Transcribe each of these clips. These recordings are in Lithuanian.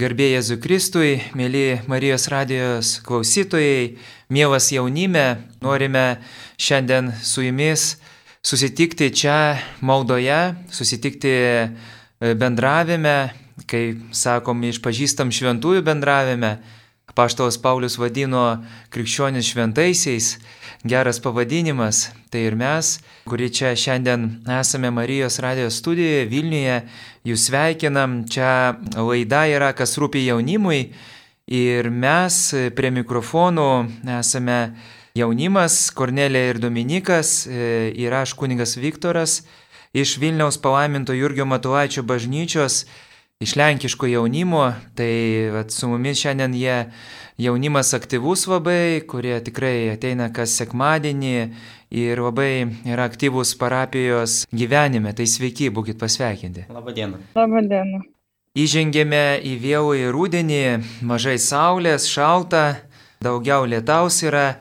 Garbė Jėzui Kristui, mėly Marijos radijos klausytojai, mielas jaunime, norime šiandien su jumis susitikti čia maldoje, susitikti e, bendravime, kai sakom, išpažįstam šventųjų bendravime. Paštalas Paulius vadino krikščionis šventaisiais, geras pavadinimas. Tai ir mes, kurie čia šiandien esame Marijos radijos studijoje Vilniuje, jūs sveikinam. Čia laida yra, kas rūpi jaunimui. Ir mes prie mikrofonų esame jaunimas, Kornelija ir Dominikas, ir aš kuningas Viktoras iš Vilniaus palaiminto Jurgio Matulaičio bažnyčios, iš lenkiško jaunimo. Tai vat, su mumis šiandien jie jaunimas aktyvus labai, kurie tikrai ateina kas sekmadienį ir labai yra aktyvus parapijos gyvenime. Tai sveiki, būkite pasveikinti. Labadiena. Labadiena. Įžengėme į vėlų į rudenį, mažai saulės, šalta, daugiau lietaus yra.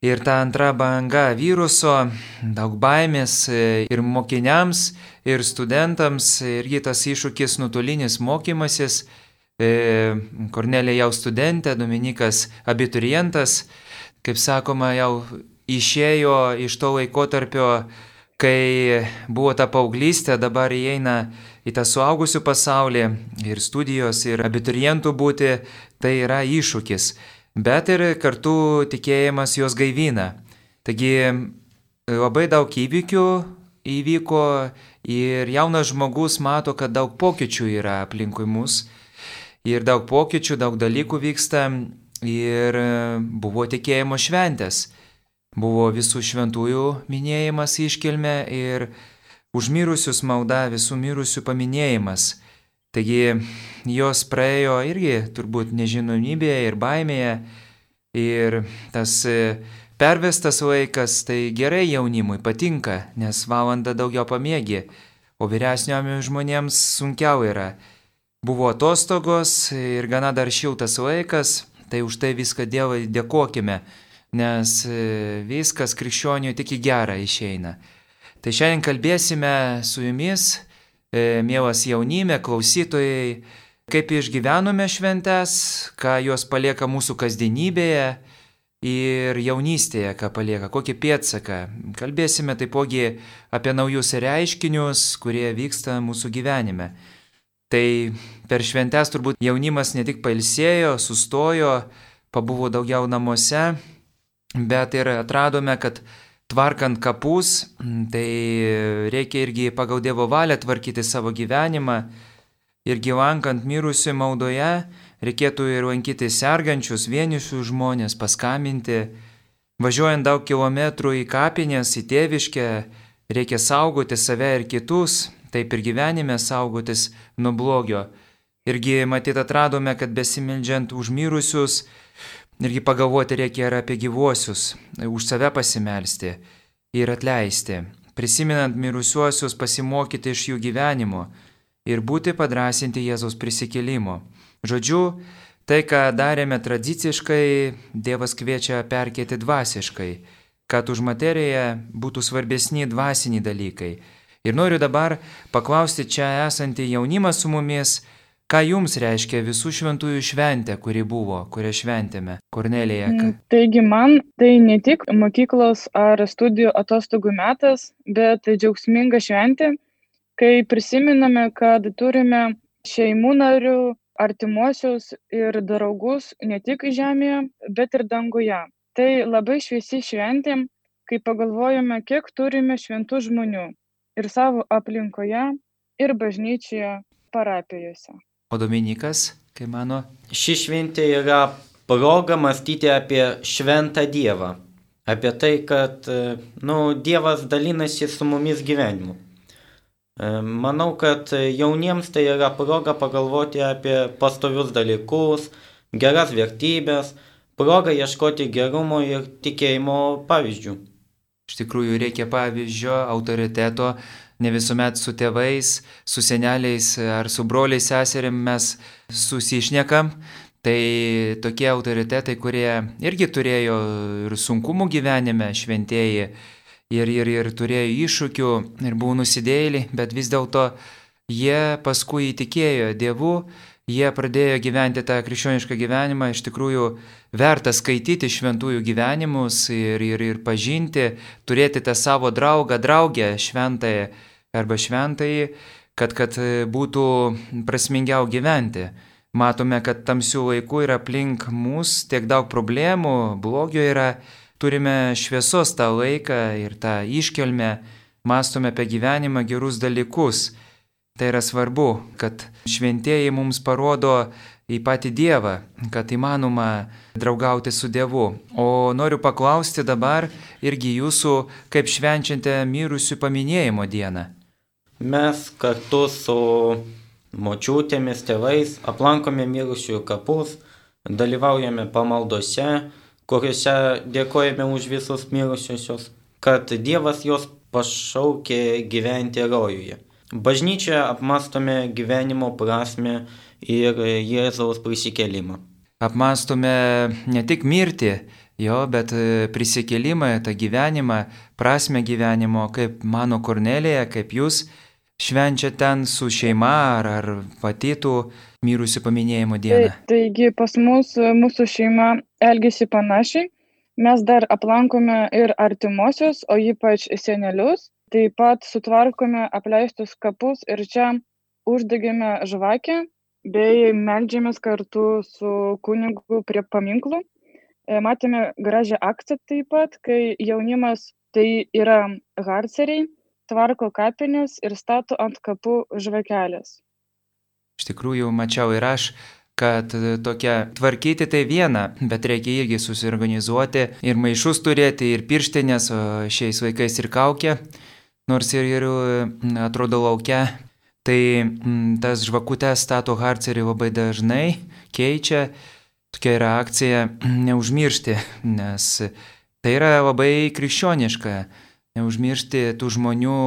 Ir ta antra banga viruso, daug baimės ir mokiniams, ir studentams, irgi tas iššūkis nuotolinis mokymasis. E, Kornelija jau studentė, Dominikas abiturientas, kaip sakoma, jau išėjo iš to laikotarpio, kai buvo ta paauglystė, dabar įeina į tą suaugusių pasaulį ir studijos, ir abiturientų būti, tai yra iššūkis. Bet ir kartu tikėjimas juos gaivina. Taigi labai daug įvykių įvyko ir jaunas žmogus mato, kad daug pokyčių yra aplinkui mus ir daug pokyčių, daug dalykų vyksta ir buvo tikėjimo šventės. Buvo visų šventųjų minėjimas iškilme ir užmirusius malda visų mirusių paminėjimas. Taigi jos praėjo irgi turbūt nežinomybėje ir baimėje ir tas pervestas laikas tai gerai jaunimui patinka, nes valandą daugiau pamėgi, o vyresnio žmonėms sunkiau yra. Buvo atostogos ir gana dar šiltas laikas, tai už tai viską Dievui dėkojime, nes e, viskas krikščioniui tik į gerą išeina. Tai šiandien kalbėsime su jumis, e, mielas jaunime, klausytojai, kaip išgyvenome šventes, ką jos palieka mūsų kasdienybėje ir jaunystėje, ką palieka, kokį pėdsaką. Kalbėsime taipogi apie naujus reiškinius, kurie vyksta mūsų gyvenime. Tai per šventes turbūt jaunimas ne tik pailsėjo, sustojo, pabuvo daugiau namuose, bet ir atradome, kad tvarkant kapus, tai reikia irgi pagal Dievo valią tvarkyti savo gyvenimą ir gyvankant mirusių maudoje reikėtų ir lankyti sergančius, vienišius žmonės, paskambinti. Važiuojant daug kilometrų į kapinės, į tėviškę, reikia saugoti save ir kitus, taip ir gyvenime saugotis nuo blogio. Irgi matyt atradome, kad besimildžiant už mirusius, irgi pagalvoti reikia ir apie gyvuosius, už save pasimelsti ir atleisti, prisiminant mirusiuosius pasimokyti iš jų gyvenimo ir būti padrasinti Jėzaus prisikėlimo. Žodžiu, tai, ką darėme tradiciškai, Dievas kviečia perkėti dvasiškai, kad už materiją būtų svarbesni dvasiniai dalykai Ir noriu dabar paklausti čia esantį jaunimą su mumis, ką jums reiškia visų šventųjų šventė, kuri buvo, kurią šventėme, Kornelija. Mm, taigi man tai ne tik mokyklos ar studijų atostogų metas, bet džiaugsminga šventė, kai prisiminame, kad turime šeimų narių, artimuosius ir draugus ne tik žemėje, bet ir danguje. Tai labai šviesi šventė, kai pagalvojame, kiek turime šventų žmonių ir savo aplinkoje, ir bažnyčioje, parapijose. O Dominikas, kai mano? Ši šventė yra proga mąstyti apie šventą Dievą. Apie tai, kad nu, Dievas dalinasi su mumis gyvenimu. E, manau, kad jauniems tai yra proga pagalvoti apie pastovius dalykus, geras vertybės, proga ieškoti gerumo ir tikėjimo pavyzdžių. Iš tikrųjų reikia pavyzdžio, autoriteto, ne visuomet su tėvais, su seneliais ar su broliais seserim mes susišnekam. Tai tokie autoritetai, kurie irgi turėjo ir sunkumų gyvenime šventieji, ir, ir, ir turėjo iššūkių, ir buvo nusidėliai, bet vis dėlto jie paskui įtikėjo Dievu, jie pradėjo gyventi tą krikščionišką gyvenimą, iš tikrųjų verta skaityti šventųjų gyvenimus ir, ir, ir pažinti, turėti tą savo draugą, draugę šventąją arba šventąjį, kad, kad būtų prasmingiau gyventi. Matome, kad tamsių laikų yra aplink mus tiek daug problemų, blogio yra, turime šviesos tą laiką ir tą iškelmę, mastome apie gyvenimą gerus dalykus. Tai yra svarbu, kad šventieji mums parodo į patį Dievą, kad įmanoma draugauti su Dievu. O noriu paklausti dabar irgi jūsų, kaip švenčiate mirusių paminėjimo dieną. Mes kartu su močiutėmis, tėvais, aplankome mirusiųjų kapus, dalyvaujame pamaldose, kuriuose dėkojame už visus mirusiosius, kad Dievas juos pašaukė gyventi rojuje. Bažnyčioje apmastome gyvenimo prasme ir Jėzaus prisikelimą. Apmastome ne tik mirtį, jo, bet prisikelimą, tą gyvenimą, prasme gyvenimo, kaip mano Kornelija, kaip jūs švenčia ten su šeima ar, ar patytų mirusių paminėjimo dieną? Tai, taigi pas mus, mūsų šeima elgesi panašiai. Mes dar aplankome ir artimuosius, o ypač senelius. Taip pat sutvarkome apleistus kapus ir čia uždegėme žvakę bei melžiamės kartu su kunigu prie paminklų. E, matėme gražią akciją taip pat, kai jaunimas tai yra harceriai tvarko kapines ir stato ant kapų žvakelės. Iš tikrųjų, mačiau ir aš, kad tokia tvarkyti tai viena, bet reikia irgi susiorganizuoti ir maišus turėti, ir pirštinės, šiais vaikais ir kaukę, nors ir, ir atrodo laukia. Tai tas žvakutės stato harcerį labai dažnai keičia, tokia yra akcija neužmiršti, nes tai yra labai krikščioniška neužmiršti tų žmonių,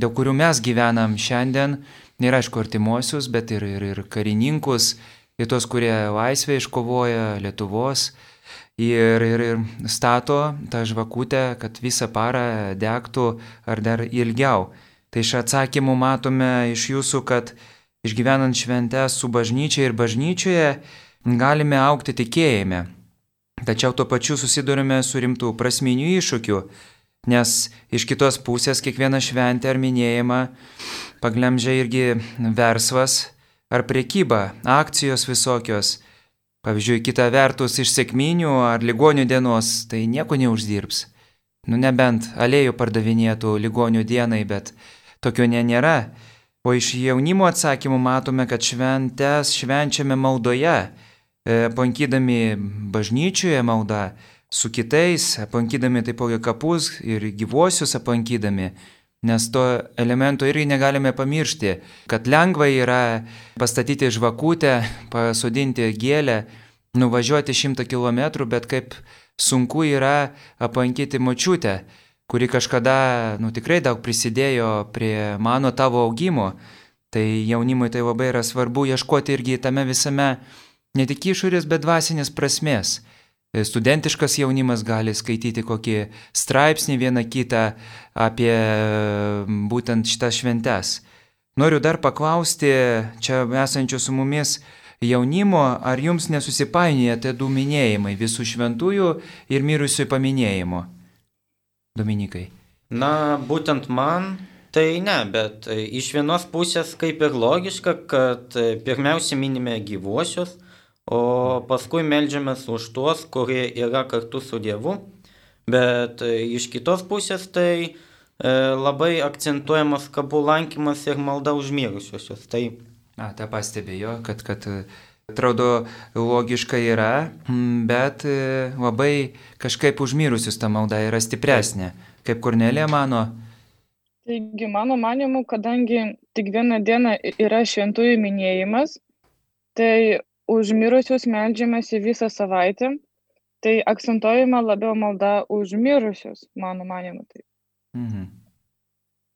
dėl kurių mes gyvenam šiandien, ir aišku, artimuosius, bet ir, ir, ir karininkus, ir tos, kurie laisvę iškovoja Lietuvos. Ir, ir, ir stato tą žvakutę, kad visą parą degtų ar dar ilgiau. Tai iš atsakymų matome iš jūsų, kad išgyvenant šventę su bažnyčia ir bažnyčioje galime aukti tikėjime. Tačiau tuo pačiu susidurime su rimtų prasminių iššūkių Nes iš kitos pusės kiekviena šventė ar minėjimą paglemžia irgi verslas ar priekyba, akcijos visokios. Pavyzdžiui, kita vertus iš sėkminių ar ligonių dienos tai nieko neuždirbs. Nu nebent alėjų pardavinėtų ligonių dienai, bet tokio ne nėra. O iš jaunimo atsakymų matome, kad šventės švenčiame maldoje, e, aplankydami bažnyčioje maldą, su kitais, aplankydami taipogi kapus ir gyvuosius aplankydami, nes to elemento irgi negalime pamiršti, kad lengva yra pastatyti žvakutę, pasodinti gėlę, nuvažiuoti šimtą kilometrų, bet kaip sunku yra aplankyti močiutę, kuri kažkada, nu tikrai daug prisidėjo prie mano tavo augimo. Tai jaunimui tai labai yra svarbu ieškoti irgi tame visame ne tik išorės, bet dvasinės prasmės. Studentiškas jaunimas gali skaityti kokį straipsnį vieną kitą apie būtent šitas šventes. Noriu dar paklausti čia esančių su mumis jaunimo, ar jums nesusipainėja tie du minėjimai visų šventųjų ir mirusių paminėjimo? Dominikai. Na, būtent man tai ne, bet iš vienos pusės kaip ir logiška, kad pirmiausia minime gyvuosius, o paskui melžiamės už tuos, kurie yra kartu su Dievu. Bet e, iš kitos pusės tai e, labai akcentuojamas kabų lankymas ir malda užmirusiosius. Tai... A, tą pastebėjo, kad, kad e, atrodo logiška yra, bet labai kažkaip užmirusius ta malda yra stipresnė. Kaip Kornelė mano. Taigi, mano manimu, kadangi tik vieną dieną yra šventųjų minėjimas, tai už mirusius meldžiamasi visą savaitę, tai akcentuojama labiau malda už mirusius, mano manimu. Tai. Mhm.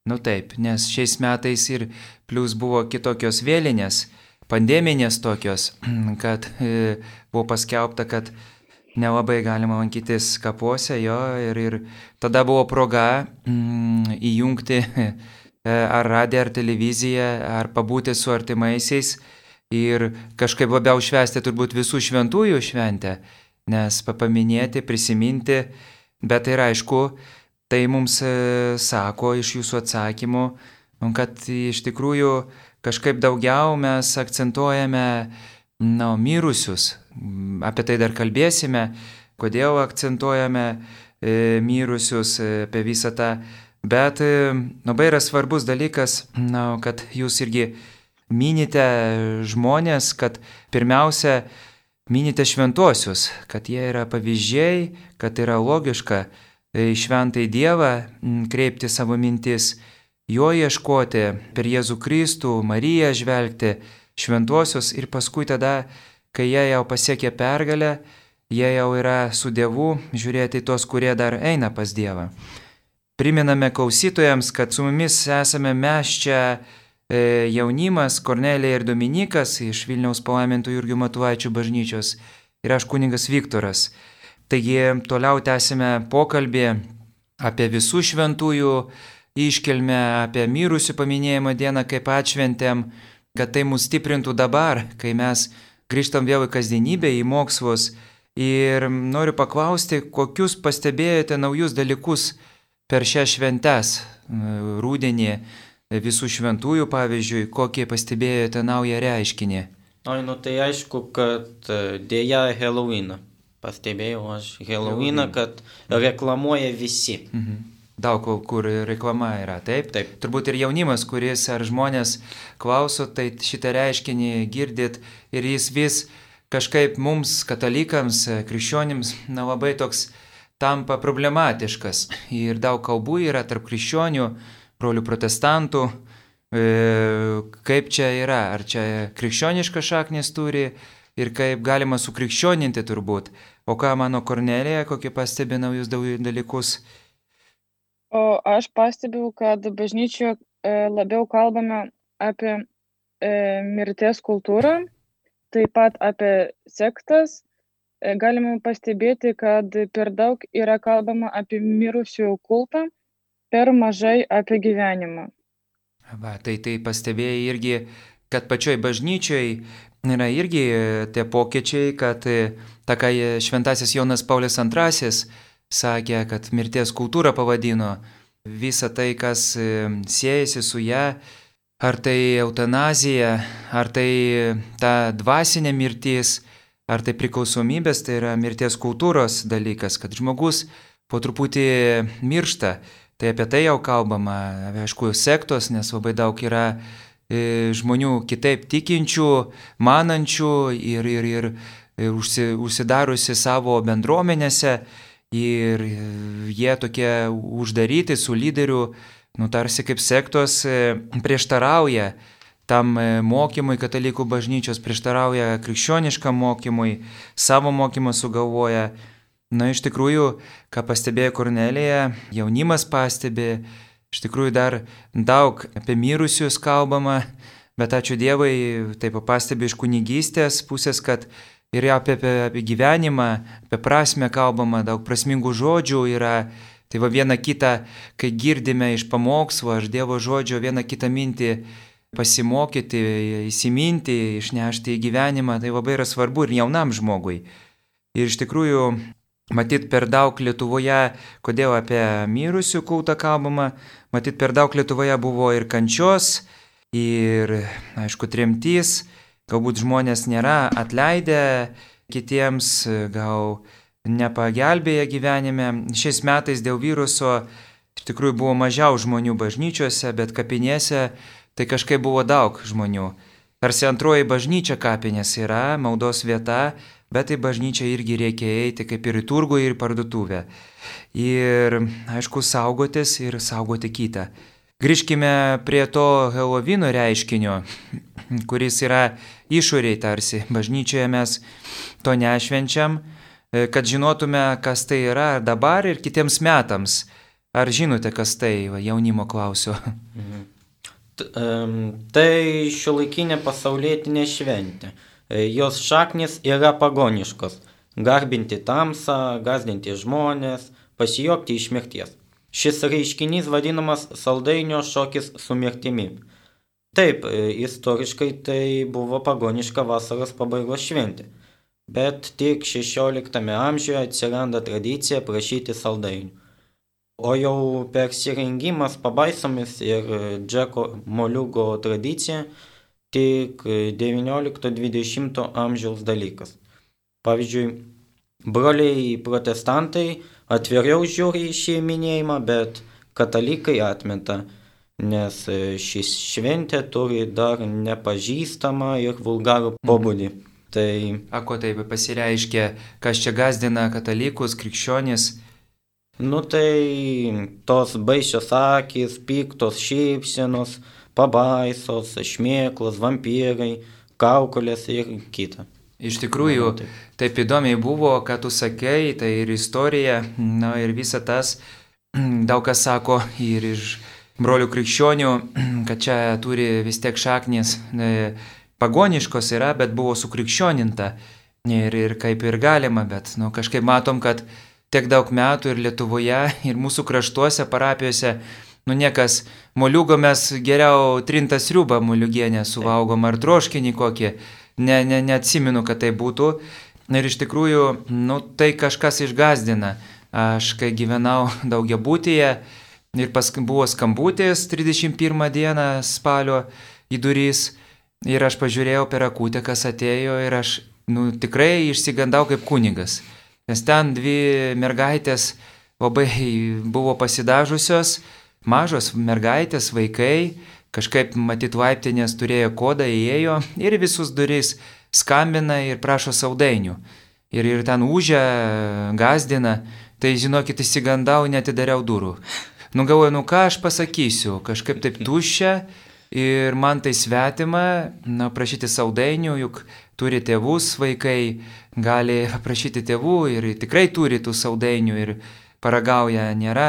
Nu taip, nes šiais metais ir plus buvo kitokios vėlinės, pandeminės tokios, kad e, buvo paskelbta, kad nelabai galima lankytis kapuose jo ir, ir tada buvo proga mm, įjungti e, ar radiją, ar televiziją, ar pabūti su artimaisiais ir kažkaip labiau švesti turbūt visų šventųjų šventę, nes paminėti, prisiminti, bet yra aišku, tai mums e, sako iš jūsų atsakymų, kad iš tikrųjų kažkaip daugiau mes akcentuojame na, mirusius, apie tai dar kalbėsime, kodėl akcentuojame e, mirusius, e, apie visą tą, bet labai yra svarbus dalykas, na, kad jūs irgi minite žmonės, kad pirmiausia, minite šventuosius, kad jie yra pavyzdžiai, kad yra logiška į šventai Dievą kreipti savo mintis, jo ieškoti, per Jėzų Kristų, Mariją žvelgti, šventuosius ir paskui tada, kai jie jau pasiekė pergalę, jie jau yra su Dievu, žiūrėti tos, kurie dar eina pas Dievą. Priminame klausytojams, kad su mumis esame mes čia e, jaunimas Kornelija ir Dominikas iš Vilniaus palaimintų Jurgių Matuvaičių bažnyčios ir aš kuningas Viktoras. Taigi toliau tęsime pokalbį apie visų šventųjų iškelmę, apie mirusių paminėjimo dieną kaip atšventėm kad tai mus stiprintų dabar, kai mes grįžtam vėl į kasdienybę, į mokslus. Ir noriu paklausti, kokius pastebėjote naujus dalykus per šią šventes, rūdienį, visų šventųjų pavyzdžiui, kokį pastebėjote naują reiškinį? Oi, nu tai aišku, kad e, dėja Halloween. Pastebėjau aš Halloween, kad reklamuoja visi. Mhm daug kur reklama yra, taip? Taip. Turbūt ir jaunimas, kuris ar žmonės klauso, tai šitą reiškinį girdit ir jis vis kažkaip mums, katalikams, krikščionims, na labai toks tampa problematiškas. Ir daug kalbų yra tarp krikščionių, brolių protestantų, e, kaip čia yra, ar čia krikščioniška šaknis turi ir kaip galima sukrikščioninti turbūt. O ką mano Kornelija, kokie pastebi naujus dalykus O aš pastebiu, kad bažnyčioje labiau kalbame apie e, mirties kultūrą, taip pat apie sektas. E, galime pastebėti, kad per daug yra kalbama apie mirusiųjų kultą, per mažai apie gyvenimą. Va, tai tai pastebėjai irgi, kad pačioj bažnyčioj yra irgi tie pokyčiai, kad ta, kai šventasis Jonas Paulius II sakė, kad mirties kultūrą pavadino visą tai, kas e, siejasi su ją, ar tai eutanazija, ar tai ta dvasinė mirtis, ar tai priklausomybės, tai yra mirties kultūros dalykas, kad žmogus po truputį miršta. Tai apie tai jau kalbama, aišku, sektos, nes labai daug yra e, žmonių kitaip tikinčių, manančių ir, ir, ir e, užsidariusi savo bendruomenėse ir jie tokie uždaryti su lyderiu, nu tarsi kaip sektos e, prieštarauja tam e, mokymui katalikų bažnyčios, prieštarauja krikščioniškam mokymui, savo mokymą sugalvoja. Na iš tikrųjų, ką pastebėjo Kornelija, jaunimas pastebė, iš tikrųjų dar daug apie mirusius kalbama, bet ačiū Dievui, taip pastebi iš kunigystės pusės, kad ir apie, apie, apie gyvenimą, apie prasme kalbama, daug prasmingų žodžių yra. Tai va viena kita, kai girdime iš pamokslo ar Dievo žodžio vieną kitą mintį pasimokyti, įsiminti, išnešti į gyvenimą, tai labai yra svarbu ir jaunam žmogui. Ir iš tikrųjų, matyt, per daug Lietuvoje, kodėl apie mirusių kultą kalbama, matyt, per daug Lietuvoje buvo ir kančios, ir, aišku, tremtys, Galbūt žmonės nėra atleidę kitiems, gal nepagelbėję gyvenime. Šiais metais dėl viruso iš tikrųjų buvo mažiau žmonių bažnyčiose, bet kapinėse tai kažkaip buvo daug žmonių. Tarsi antroji bažnyčia kapinės yra, maldos vieta, bet į bažnyčią irgi reikia eiti kaip ir į turgų, ir į parduotuvę. Ir aišku, saugotis ir saugoti kitą. Grįžkime prie to Helovino reiškinio, kuris yra išoriai tarsi. Bažnyčioje mes to nešvenčiam, kad žinotume, kas tai yra dabar ir kitiems metams. Ar žinote, kas tai, va, jaunimo klausiu? Mhm. Tai šiuolaikinė pasaulietinė šventė. E, jos šaknis yra pagoniškos - garbinti tamsą, gazdinti žmonės, pasijokti iš mirties. Šis reiškinys vadinamas saldainio šokis su mirtimi. Taip, e, istoriškai tai buvo pagoniška vasaros pabaigos šventė. Bet tik 16 amžiuje atsiranda tradicija prašyti saldainių. O jau persirengimas pabaisomis ir Džeko Moliugo tradicija tik 19-20 amžiaus dalykas. Pavyzdžiui, broliai protestantai atviriau žiūri į šį minėjimą, bet katalikai atmeta nes e, šis šventė turi dar nepažįstamą ir vulgarų mhm. pobūdį. Tai... Ako taip pasireiškia, kas čia gazdina katalikus, krikščionis? Nu tai tos baisios akis, piktos šypsenos, pabaisos, šmėklos, vampyrai, kaukolės ir kita. Iš tikrųjų, Manau, taip. taip įdomiai buvo, ką tu sakei, tai ir istorija, na ir visa tas, daug kas sako ir iš brolių krikščionių, kad čia turi vis tiek šaknis e, pagoniškos yra, bet buvo sukrikščioninta. Ir, ir kaip ir galima, bet nu, kažkaip matom, kad tiek daug metų ir Lietuvoje, ir mūsų kraštuose, parapijose, nu niekas, moliugo mes geriau trintas riubą moliugienę suvalgom ar troškinį kokį, ne, ne, neatsimenu, kad tai būtų. Ir iš tikrųjų, nu, tai kažkas išgazdina. Aš kai gyvenau daugia būtyje, Ir paskui buvo skambutis 31 dieną spalio į durys. Ir aš pažiūrėjau per akutę, kas atėjo ir aš nu, tikrai išsigandau kaip kunigas. Nes ten dvi mergaitės labai buvo pasidažusios, mažos mergaitės, vaikai, kažkaip matyt vaiptinės turėjo kodą, įėjo ir visus durys skambina ir prašo saudainių. Ir, ir ten užia, gazdina, tai žinokit, įsigandau, netidariau durų. Nu galvoju, nu ką aš pasakysiu, kažkaip taip tuščia ir man tai svetima, na, prašyti saudainių, juk turi tėvus vaikai, gali paprašyti tėvų ir tikrai turi tų saudainių ir paragauja, nėra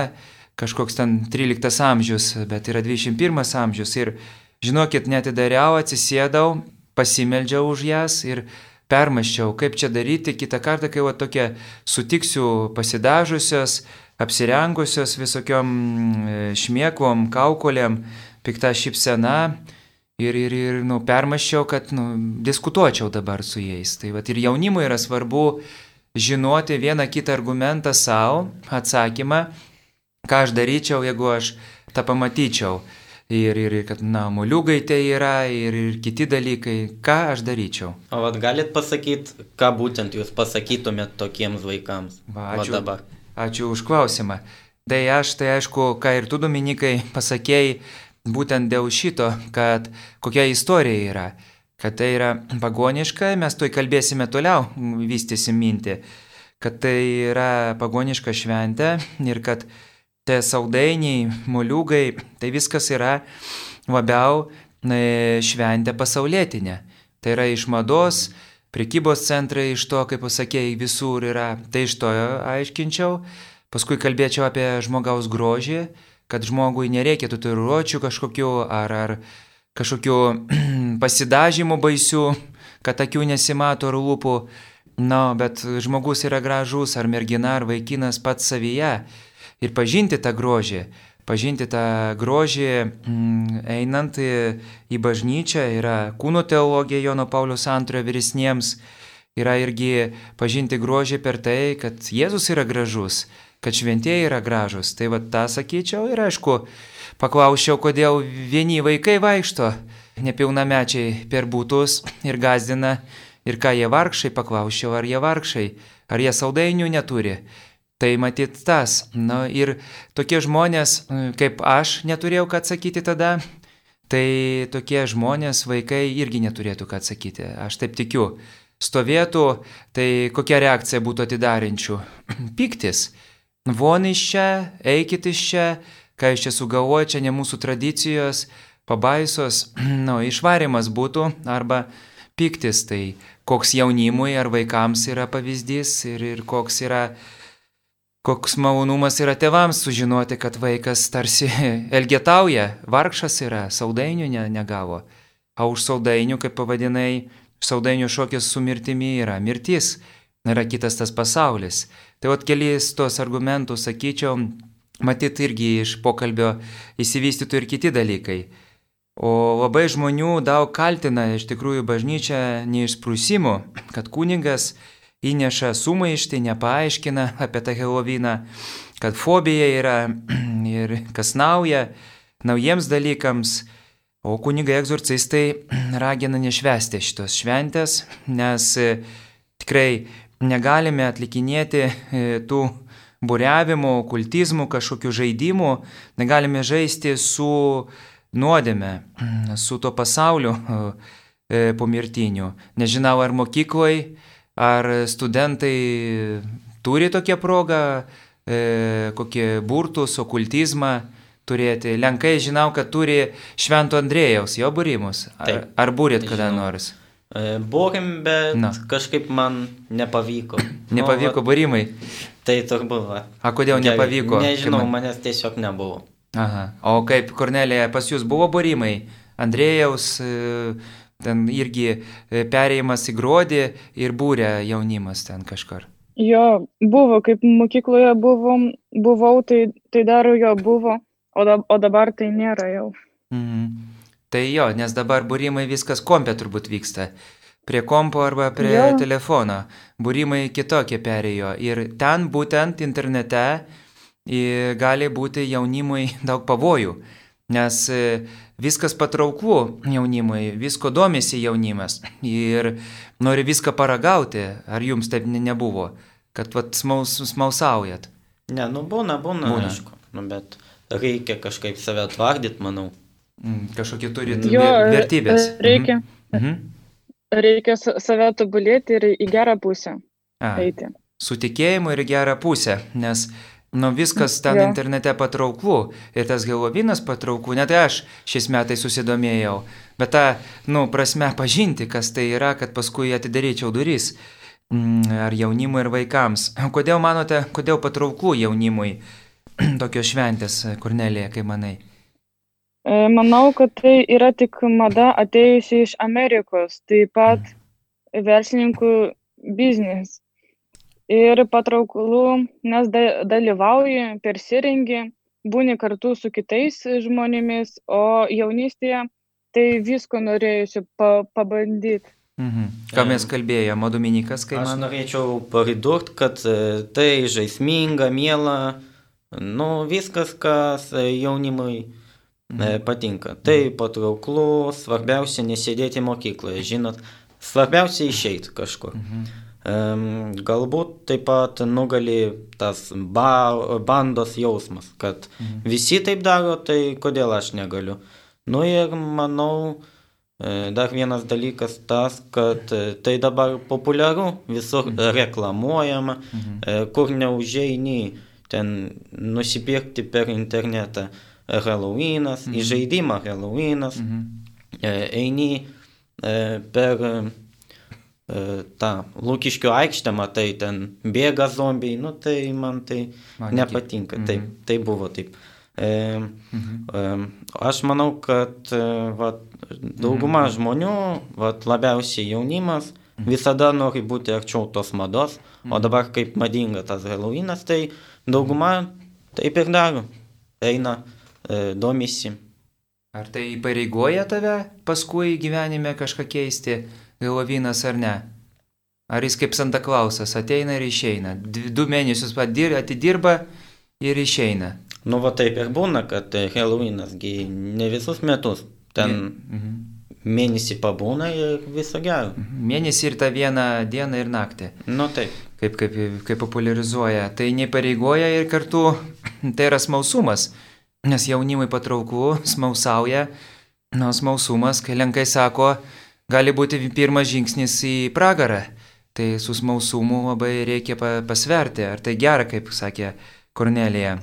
kažkoks ten 13 amžius, bet yra 21 amžius ir žinokit, netidariau, atsisėdau, pasimeldžiau už jas ir permaščiau, kaip čia daryti kitą kartą, kai va tokia sutiksiu pasidažusios, apsirengusios visokiom e, šmėklom, kaukolėm, pikta šypsena. Ir, ir, ir nu, permaščiau, kad nu, diskutuočiau dabar su jais. Tai vat, ir jaunimui yra svarbu žinoti vieną kitą argumentą savo, atsakymą, ką aš daryčiau, jeigu aš tą pamatyčiau. Ir, ir kad, na, moliugai tai yra, ir, ir kiti dalykai, ką aš daryčiau. O vad galit pasakyti, ką būtent jūs pasakytumėt tokiems vaikams? Va, ačiū, va dabar. Ačiū už klausimą. Tai aš, tai aišku, ką ir tu, Dominikai, pasakėjai, būtent dėl šito, kad kokia istorija yra, kad tai yra pagoniška, mes tuoj kalbėsime toliau, vystysim mintį, kad tai yra pagoniška šventė ir kad tie saudainiai, moliugai, tai viskas yra labiau šventė pasaulietinė. Tai yra iš mados, prekybos centrai iš to, kaip pasakėjai, visur yra, tai iš to aiškinčiau. Paskui kalbėčiau apie žmogaus grožį, kad žmogui nereikia tatuiruočių kažkokių ar, ar kažkokių pasidažymų baisių, kad akių nesimato ar lūpų. Na, no, bet žmogus yra gražus, ar mergina, ar vaikinas pats savyje. Ir pažinti tą grožį pažinti tą grožį, mm, einant į bažnyčią, yra kūno teologija Jono Paulius II vyresniems, yra irgi pažinti grožį per tai, kad Jėzus yra gražus, kad šventieji yra gražus. Tai va tą sakyčiau ir aišku, paklausčiau, kodėl vieni vaikai vaikšto, nepilnamečiai per būtus ir gazdina, ir ką jie vargšai, paklausčiau, ar jie vargšai, ar jie saudainių neturi. Tai matyt tas. Na ir tokie žmonės, e, kaip aš neturėjau ką atsakyti tada, tai tokie žmonės, vaikai irgi neturėtų ką atsakyti. Aš taip tikiu. Stovėtų, tai kokia reakcija būtų atidarinčių? Piktis. Von iš čia, eikit iš čia, ką iš čia sugalvoja, čia ne mūsų tradicijos, pabaisos, nu, išvarimas būtų, arba piktis, tai koks jaunimui ar vaikams yra pavyzdys ir, ir koks yra Koks malonumas yra tėvams sužinoti, kad vaikas tarsi elgetauja, vargšas yra, saudainių ne, negavo. O už saudainių, kaip pavadinai, saudainių šokis su mirtimi yra mirtis, yra kitas tas pasaulis. Tai vat keliais tos argumentus sakyčiau, matyt irgi iš pokalbio įsivystytų ir kiti dalykai. O labai žmonių daug kaltina iš tikrųjų bažnyčią neišprūsimu, kad kunigas įneša sumaištį, nepaaiškina apie tą Helovyną, kad fobija yra ir kas nauja naujiems dalykams. O kunigai egzorcistai ragina nešvesti šitos šventės, nes e, tikrai negalime atlikinėti e, tų buriavimų, kultizmų, kažkokių žaidimų, negalime žaisti su nuodėme, su tuo pasauliu e, pomirtiniu. Nežinau, ar mokykloje, ar studentai turi tokią progą, kokį burtus, okultizmą turėti. Lenkai žinau, kad turi Švento Andrėjaus jo būrimus. Ar, Taip, ar būrėt kada žinau. nors? E, Būrim, bet Na. kažkaip man nepavyko. nepavyko nu, būrimai? Tai turbūt. Va. A kodėl Gerai, nepavyko? Nežinau, man... manęs tiesiog nebuvo. Aha. O kaip Kornelija, pas jūs buvo būrimai? Andrėjaus e, ten irgi e, perėjimas į gruodį ir būrė jaunimas ten kažkur. Jo, buvo, kaip mokykloje buvom, buvau, tai, tai dar jo buvo. O, da, o dabar tai nėra jau. Mhm. Tai jo, nes dabar būrimai viskas kompė turbūt vyksta. Prie kompo arba prie jo. telefono. Būrimai kitokie perėjo. Ir ten būtent internete gali būti jaunimui daug pavojų. Nes e, viskas patrauklu jaunimui, visko domisi jaunimas ir nori viską paragauti. Ar jums taip nebuvo, kad vat, smaus, smalsaujat? Ne, nu būna, būna, būna. aišku. Nu, bet reikia kažkaip save atvardyti, manau. Mm, kažkokie turi jo, vertybės. Reikia. Mhm. mhm. Reikia save tobulėti ir į gerą pusę A, eiti. Su tikėjimu ir į gerą pusę, nes nu, viskas ten jo. internete patrauklu ir tas Helovinas patrauklu, net aš šiais metais susidomėjau, bet tą, nu, prasme pažinti, kas tai yra, kad paskui atidaryčiau duris mm, ar jaunimui, ir vaikams. Kodėl manote, kodėl patrauklu jaunimui? tokios šventės, Kornelija, kaip manai? E, manau, kad tai yra tik mada atėjusi iš Amerikos, taip pat mm. verslininkų biznis. Ir patrauklu, nes dalyvauji, persirengi, būni kartu su kitais žmonėmis, o jaunystėje tai visko norėjusi pa pabandyti. Mhm. Ką mes kalbėjome, Dominikas, kaip man. Aš norėčiau pridurti, kad e, tai žaisminga, miela, Nu, viskas, kas e, jaunimui mhm. patinka. Tai patrauklu, svarbiausia nesėdėti mokykloje, žinot, svarbiausia išeiti kažkur. Mhm. Galbūt taip pat nugali tas ba, bandos jausmas, kad mhm. visi taip daro, tai kodėl aš negaliu. Nu ir manau, e, dar vienas dalykas tas, kad tai dabar populiaru, visur mhm. reklamuojama, mhm. kur neužeini ten nusipirkti per internetą Halloweenas, mhm. į žaidimą Halloweenas, mhm. E, eini e, per e, tą Lūkiškių aikštę, matai, ten bėga zombiai, nu tai man tai man nepatinka, mhm. taip, tai buvo taip. E, mhm. Aš manau, kad vat, dauguma mhm. žmonių, vat, labiausiai jaunimas, mhm. visada nori būti arčiau tos mados, mhm. o dabar kaip madinga tas Halloweenas, tai Dauguma taip ir daro. Eina, e, domisi. Ar tai pareigoja tave paskui gyvenime kažką keisti, Helovynas ar ne? Ar jis kaip Santa Klausas ateina ir išeina? Du mėnesius atidirba ir išeina. Nu, va taip ir būna, kad Helovynas ne visus metus ten mhm. mėnesį pabūna ir viso gero. Mhm. Mėnesį ir tą vieną dieną ir naktį. Nu taip kaip, kaip, kaip popularizuoja. Tai nepareigoja ir kartu tai yra smalsumas, nes jaunimui patrauklu, smalsauja. Na, smalsumas, kai lenkai sako, gali būti pirmas žingsnis į pragarą. Tai su smalsumu labai reikia pasverti, ar tai gera, kaip sakė Kornelija.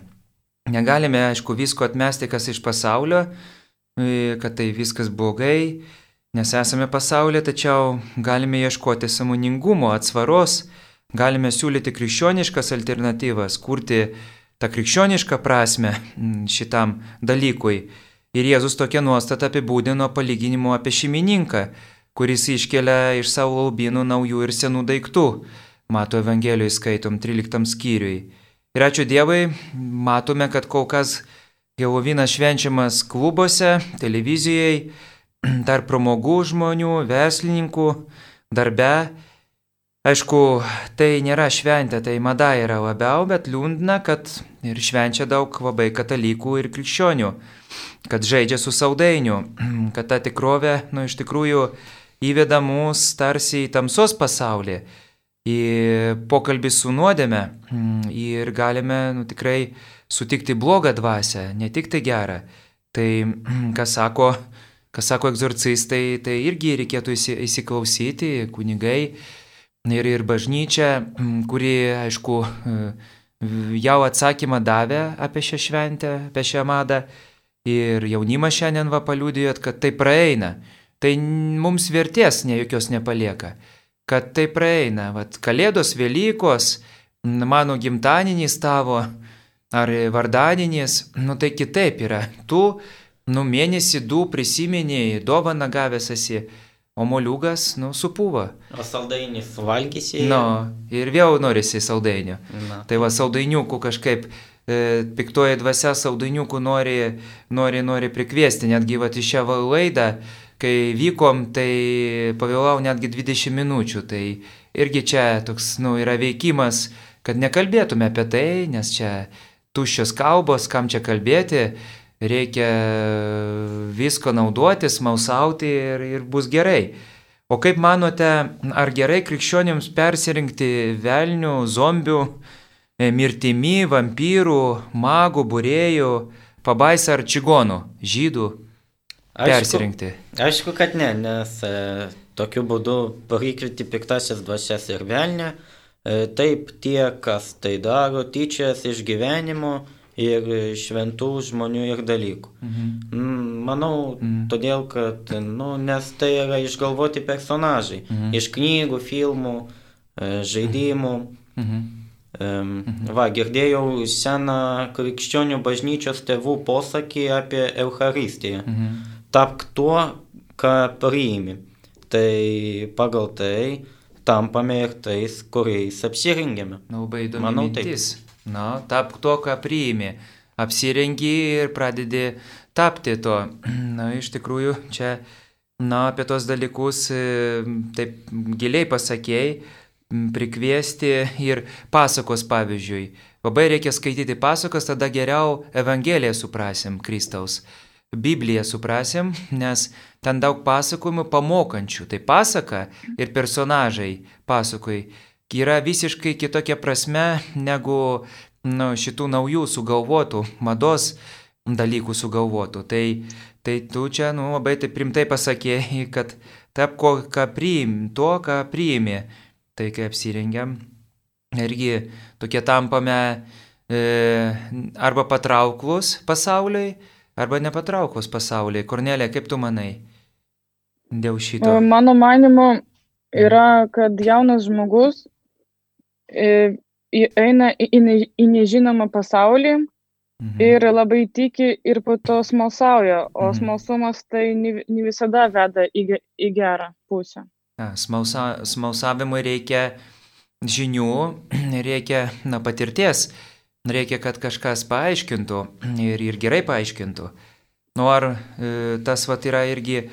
Negalime, aišku, visko atmesti, kas iš pasaulio, e, kad tai viskas blogai, nes esame pasaulyje, tačiau galime ieškoti samoningumo, atsvaros, galime siūlyti krikščioniškas alternatyvas, kurti tą krikščionišką prasme šitam dalykui. Ir Jėzus tokią nuostatą apibūdino palyginimu apie šeimininką, kuris iškelia iš savo albinų naujų ir senų daiktų. Mato Evangelijoje skaitom 13 skyriui. Ir ačiū Dievui, matome, kad kol kas Helovinas švenčiamas klubuose, televizijai, tarp pramogų žmonių, verslininkų, darbe. Aišku, tai nėra šventė, tai mada yra labiau, bet liūdna, kad ir švenčia daug labai katalikų ir krikščionių, kad žaidžia su saudainiu, kad ta tikrovė, nu, iš tikrųjų įveda mus tarsi į tamsos pasaulį, į pokalbį su nuodėme ir galime nu, tikrai sutikti blogą dvasę, ne tik tai gerą. Tai, kas sako, kas sako egzorcistai, tai irgi reikėtų įsiklausyti, kunigai ir, ir bažnyčia, kuri, aišku, jau atsakymą davė apie šią šventę, apie šią madą. Ir jaunimas šiandien va paliūdėjot, kad tai praeina. Tai mums vertės ne jokios nepalieka. Kad tai praeina. Vat Kalėdos, Velykos, mano gimtadienis tavo, ar vardadienis, nu tai kitaip yra. Tu, nu mėnesį du prisimeni, dovaną gavęs esi, o moliugas, nu, supūva. O saldainis valgysi? Nu, ir vėl norisi saldainių. Na. Tai va, saldainiukų kažkaip e, piktoji dvasia saldainiukų nori, nori, nori prikviesti, netgi va, į šią laidą, kai vykom, tai pavėlau netgi 20 minučių, tai irgi čia toks, nu, yra veikimas, kad nekalbėtume apie tai, nes čia tuščios kalbos, kam čia kalbėti, reikia visko naudotis, mausauti ir, ir bus gerai. O kaip manote, ar gerai krikščionims persirinkti velnių, zombių, e, mirtimi, vampyrų, magų, būrėjų, pabaisą ar čigonų, žydų persirinkti? Aišku, aišku kad ne, nes e, tokiu būdu parykrinti piktasis dvasias ir velnę, E, taip tie, kas tai daro, tyčias iš gyvenimo ir šventų žmonių ir dalykų. Mhm. Mm, manau, mhm. todėl, kad, nu, nes tai yra išgalvoti personažai. Mhm. Iš knygų, filmų, e, žaidimų. Mhm. Mhm. Va, girdėjau seną krikščionių bažnyčios tėvų posakį apie Eucharistiją. Mhm. Tapk tuo, ką priimi. Tai pagal tai tampame ir tais, kuriais apsirengėme. Na, labai įdomi Manau, mintis. Taip. Na, tapk to, ką priimi. Apsirengi ir pradedi tapti to. Na, iš tikrųjų, čia, na, apie tos dalykus taip giliai pasakėjai, prikviesti ir pasakos pavyzdžiui. Labai reikia skaityti pasakas, tada geriau Evangeliją suprasim Kristaus. Bibliją suprasim, nes ten daug pasakojimų pamokančių. Tai pasaka ir personažai pasakoj yra visiškai kitokia prasme negu nu, šitų naujų sugalvotų, mados dalykų sugalvotų. Tai, tai tu čia nu, labai taip primtai pasakėjai, kad tap, ko, ką priim, to, ką priimi, tai kai apsirengiam, irgi tokie tampame e, arba patrauklus pasauliui, arba nepatraukos pasaulyje. Kornelė, kaip tu manai dėl šito? Mano manimu yra, kad jaunas žmogus e, eina į nežinomą pasaulį mhm. ir labai tiki ir po to smalsauja, o mhm. smalsumas tai ne visada veda į, į gerą pusę. A, smalsa, smalsavimui reikia žinių, reikia na, patirties reikia, kad kažkas paaiškintų ir, ir gerai paaiškintų. Nu ar e, tas vat yra irgi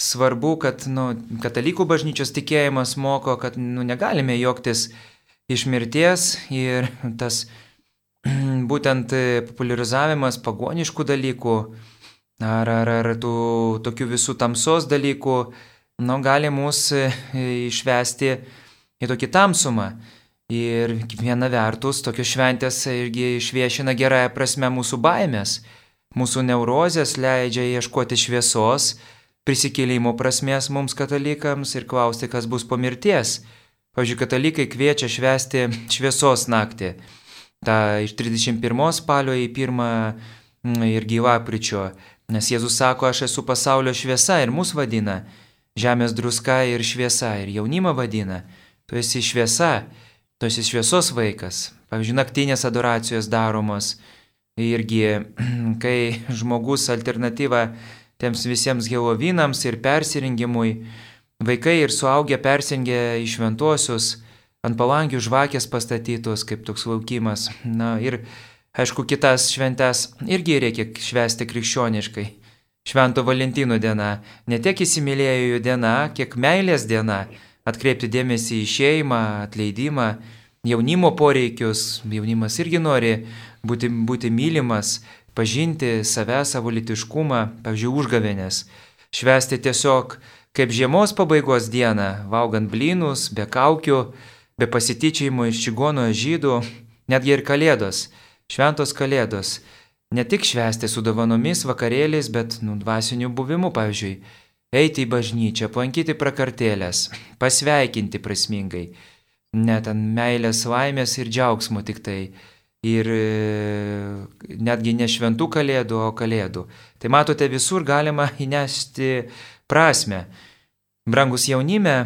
svarbu, kad nu, katalikų bažnyčios tikėjimas moko, kad nu, negalime joktis iš mirties ir tas būtent e, popularizavimas pagoniškų dalykų ar, ar, ar tų tokių visų tamsos dalykų, nu, gali mus e, išvesti į tokį tamsumą. Ir viena vertus, tokios šventės irgi išviešina gerąją prasme mūsų baimės, mūsų neurozės leidžia ieškoti šviesos, prisikėlimo prasmės mums katalikams ir klausti, kas bus po mirties. Pavyzdžiui, katalikai kviečia švesti šviesos naktį. Ta iš 31 spalio į 1 mm, ir gyvapryčio. Nes Jėzus sako, aš esu pasaulio šviesa ir mus vadina. Žemės druska ir šviesa ir jaunimą vadina. Tu esi šviesa esi šviesos vaikas. Pavyzdžiui, naktinės adoracijos daromos irgi, kai žmogus alternatyva tiems visiems gelovinams ir persirengimui, vaikai ir suaugę persirengia į šventuosius, ant palangių žvakės pastatytos, kaip toks laukimas. Na ir Aišku, kitas šventes irgi reikia švęsti krikščioniškai. Švento Valentino diena, ne tiek įsimylėjųjų diena, kiek meilės diena, atkreipti dėmesį į šeimą, atleidimą, jaunimo poreikius, jaunimas irgi nori būti, būti mylimas, pažinti save, savo litiškumą, pavyzdžiui, užgavėnės, švesti tiesiog kaip žiemos pabaigos dieną, valgant blynus, be kaukių, be pasityčiajimo iš čigono žydų, netgi ir kalėdos, šventos kalėdos. Ne tik švęsti su dovanomis, vakarėliais, bet nu, dvasiniu buvimu, pavyzdžiui, eiti į bažnyčią, aplankyti prakartėlės, pasveikinti prasmingai, net ant meilės, laimės ir džiaugsmo tik tai. Ir e, netgi ne šventų kalėdų, o kalėdų. Tai matote, visur galima įnešti prasme. Brangus jaunime,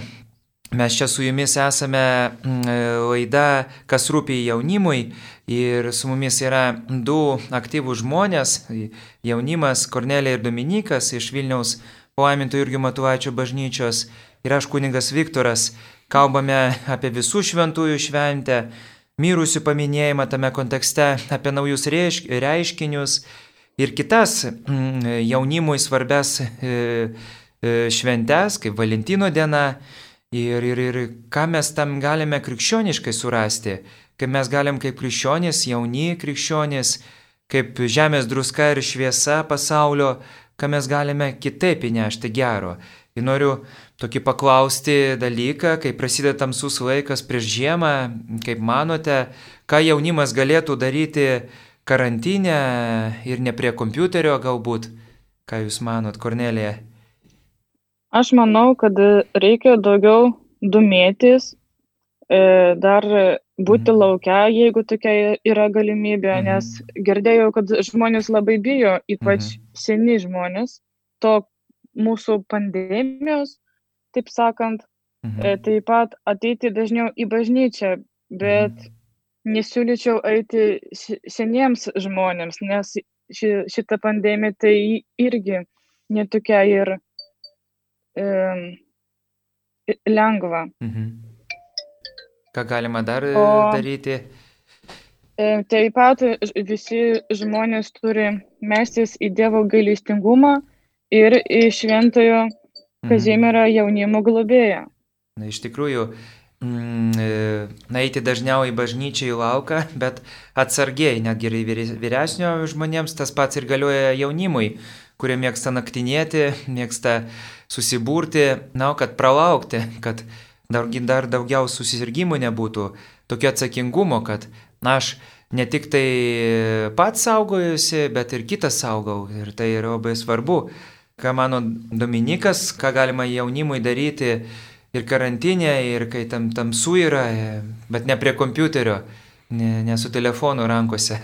Mes čia su jumis esame mm, laida, kas rūpi jaunimui ir su mumis yra du aktyvūs žmonės - jaunimas Kornelija ir Dominikas iš Vilniaus palaiminto Jurgio Matuvaičio bažnyčios ir aš kuningas Viktoras. Kalbame apie visų šventųjų šventę, mirusių paminėjimą tame kontekste, apie naujus reiškinius ir kitas mm, jaunimui svarbes e, e, šventes, kaip Valentino diena Ir, ir, ir ką mes tam galime krikščioniškai surasti, kaip mes galim kaip krikščionys, jauni krikščionys, kaip žemės druska ir šviesa pasaulio, ką mes galime kitaip įnešti gero. Ir noriu tokį paklausti dalyką, kai prasideda tamsus laikas prieš žiemą, kaip manote, ką jaunimas galėtų daryti karantinę ir ne prie kompiuterio galbūt, ką jūs manot, Kornelija? Aš manau, kad reikia daugiau domėtis, dar būti mhm. laukia, jeigu tokia yra galimybė, mhm. nes girdėjau, kad žmonės labai bijo, ypač mhm. seni žmonės, to mūsų pandemijos, taip sakant, mhm. E, taip pat ateiti dažniau į bažnyčią, bet mhm. nesiūlyčiau eiti seniems žmonėms, nes ši, šita pandemija tai irgi netokia ir lengva. Mhm. Ką galima dar e, o, daryti? E, taip pat visi žmonės turi mestis į Dievo gailestingumą ir į šventojo mhm. Kazimierą jaunimo globėją. Na, iš tikrųjų, mm, e, na, eiti dažniau į bažnyčią į lauką, bet atsargiai, netgi ir vyresnio žmonėms tas pats ir galioja jaunimui, kurie mėgsta naktinėti, mėgsta susibūrti, na, kad pralaukti, kad dar, dar daugiau susirgymų nebūtų, tokio atsakingumo, kad, na, aš ne tik tai pats saugojusi, bet ir kitas saugau. Ir tai yra labai svarbu. Ką mano Dominikas, ką galima jaunimui daryti ir karantinė, ir kai tam tamsu yra, bet ne prie kompiuterio, ne, ne su telefonu rankose.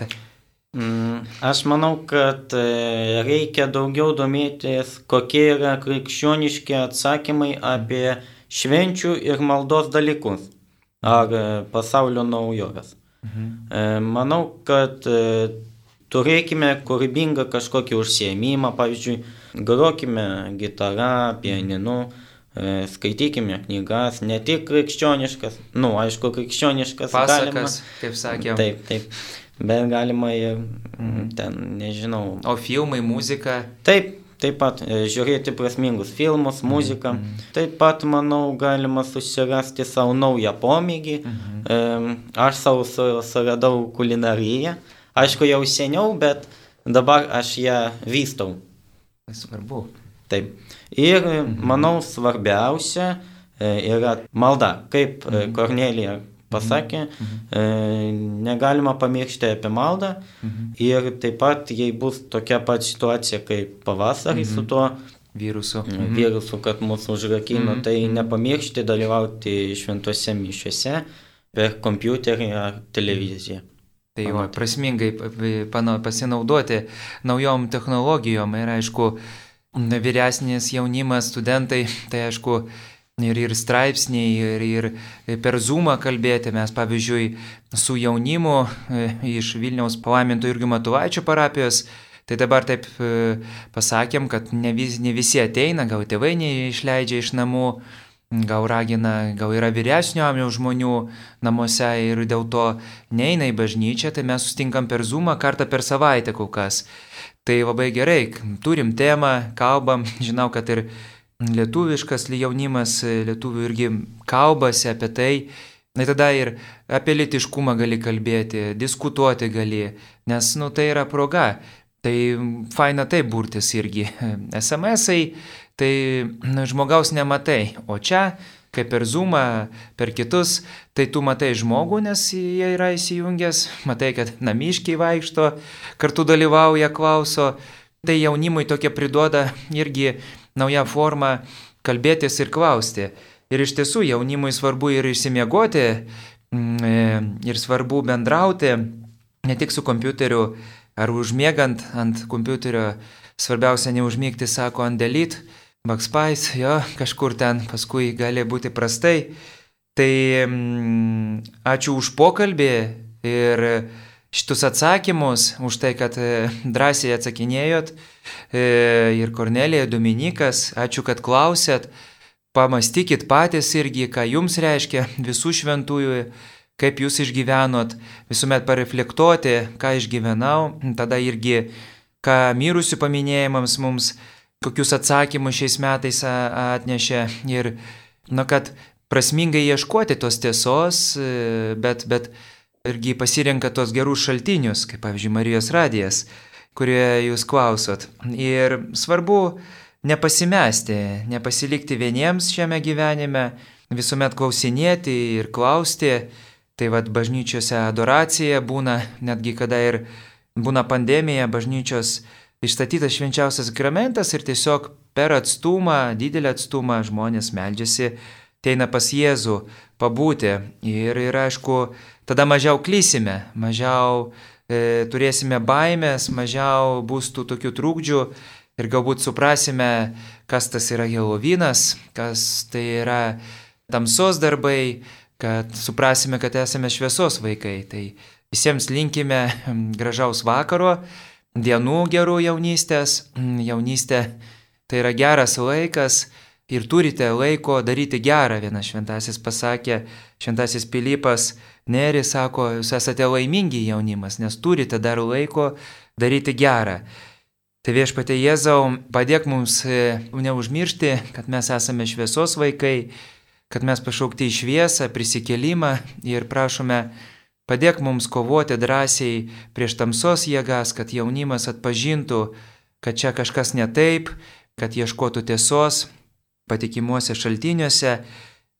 Mm, aš manau, kad e, reikia daugiau domėtis, kokie yra krikščioniški atsakymai apie švenčių ir maldos dalykus ar e, pasaulio naujoves. Mhm. E, manau, kad turėkime kūrybingą kažkokį užsiemimą, pavyzdžiui, grokime gitarą, pianinu, skaitykime knygas, ne tik krikščioniškas, nu, aišku, krikščioniškas. Pasakas, galima. kaip sakėm. Taip, taip bet galima ir mhm. ten, nežinau. O filmai, muzika? Taip, taip pat e, žiūrėti prasmingus filmus, mhm, muziką. Mhm. Taip pat, manau, galima susirasti savo naują pomėgį. Mhm. Aš savo suradau kulinariją. Aišku, jau seniau, bet dabar aš ją vystau. Tai svarbu. Taip. Ir mhm. manau, svarbiausia e, yra malda, kaip e, mhm. Kornelija pasakė, mhm. e, negalima pamiršti apie maldą mhm. ir taip pat, jei bus tokia pat situacija kaip pavasarį mhm. su tuo virusu, mhm. virusu kad mūsų užrakino, mhm. tai mhm. nepamiršti dalyvauti šventose mišiuose per kompiuterį ar televiziją. Tai jau prasmingai pasinaudoti naujom technologijom ir aišku, vyresnis jaunimas, studentai, tai aišku, ir, ir straipsniai, ir, ir per Zoomą kalbėti. Mes, pavyzdžiui, su jaunimu e, iš Vilniaus palaiminto irgi Matuvaičio parapijos, tai dabar taip e, pasakėm, kad ne, vis, ne visi ateina, gal tėvai neišleidžia iš namų, gal ragina, gal yra vyresnio amžiaus žmonių namuose ir dėl to neina į bažnyčią, tai mes sustinkam per Zoomą kartą per savaitę kol kas. Tai labai gerai, turim temą, kalbam, žinau, kad ir lietuviškas jaunimas, lietuvių irgi kalbasi apie tai. Na tada ir apie litiškumą gali kalbėti, diskutuoti gali, nes, nu, tai yra proga. Tai faina taip burtis irgi. SMS-ai tai na, žmogaus nematai. O čia, kaip per Zoomą, per kitus, tai tu matai žmogų, nes jie yra įsijungęs, matai, kad namiškiai vaikšto, kartu dalyvauja, klauso. Tai jaunimui tokia priduoda irgi naują formą kalbėtis ir klausti. Ir iš tiesų jaunimui svarbu ir išsimiegoti, mm, e, ir svarbu bendrauti ne tik su kompiuteriu ar užmiegant ant kompiuterio, svarbiausia neužmygti, sako, ant dalyt, Bakspais, jo, kažkur ten paskui gali būti prastai. Tai mm, ačiū už pokalbį ir šitus atsakymus, už tai, kad e, drąsiai atsakinėjot. E, ir Kornelija, Dominikas, ačiū, kad klausėt. Pamastykit patys irgi, ką jums reiškia visų šventųjų, kaip jūs išgyvenot, visuomet pareflektuoti, ką išgyvenau, tada irgi, ką mirusių paminėjimams mums kokius atsakymus šiais metais atnešė ir, na, kad prasmingai ieškoti tos tiesos, e, bet, bet irgi pasirenka tos gerus šaltinius, kaip pavyzdžiui Marijos radijas, kurie jūs klausot. Ir svarbu nepasimesti, nepasilikti vieniems šiame gyvenime, visuomet klausinėti ir klausti. Tai vad bažnyčiose adoracija būna, netgi kada ir būna pandemija, bažnyčios išstatytas švenčiausias sakramentas ir tiesiog per atstumą, didelį atstumą žmonės meldžiasi, teina pas Jėzų pabūti. Ir, ir aišku, tada mažiau klysime, mažiau e, turėsime baimės, mažiau bus tų tokių trūkdžių ir galbūt suprasime, kas tas yra Helovinas, kas tai yra tamsos darbai, kad suprasime, kad esame šviesos vaikai. Tai visiems linkime gražaus vakaro dienų gerų jaunystės. Mm, jaunystė tai yra geras laikas ir turite laiko daryti gerą, vienas šventasis pasakė, šventasis Pilypas Neri sako, jūs esate laimingi jaunimas, nes turite dar laiko daryti gerą. Tai viešpatė Jėzau, padėk mums e, neužmiršti, kad mes esame šviesos vaikai, kad mes pašaukti į šviesą, prisikelimą ir prašome Padėk mums kovoti drąsiai prieš tamsos jėgas, kad jaunimas atpažintų, kad čia kažkas ne taip, kad ieškotų tiesos patikimuose šaltiniuose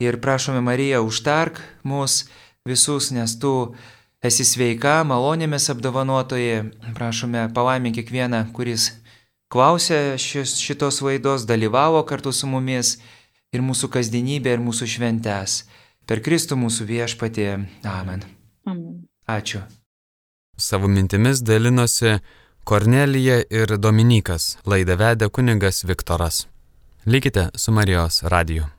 ir prašome Mariją užtark mus visus, nes tu esi sveika, malonėmis apdovanotoji, prašome palaimink kiekvieną, kuris klausė šis, šitos laidos, dalyvavo kartu su mumis ir mūsų kasdienybė ir mūsų šventes. Per Kristų mūsų viešpatį. Amen. Amen. Ačiū. Savo mintimis dalinosi Kornelija ir Dominikas, laidą vedė kuningas Viktoras. Likite su Marijos radiju.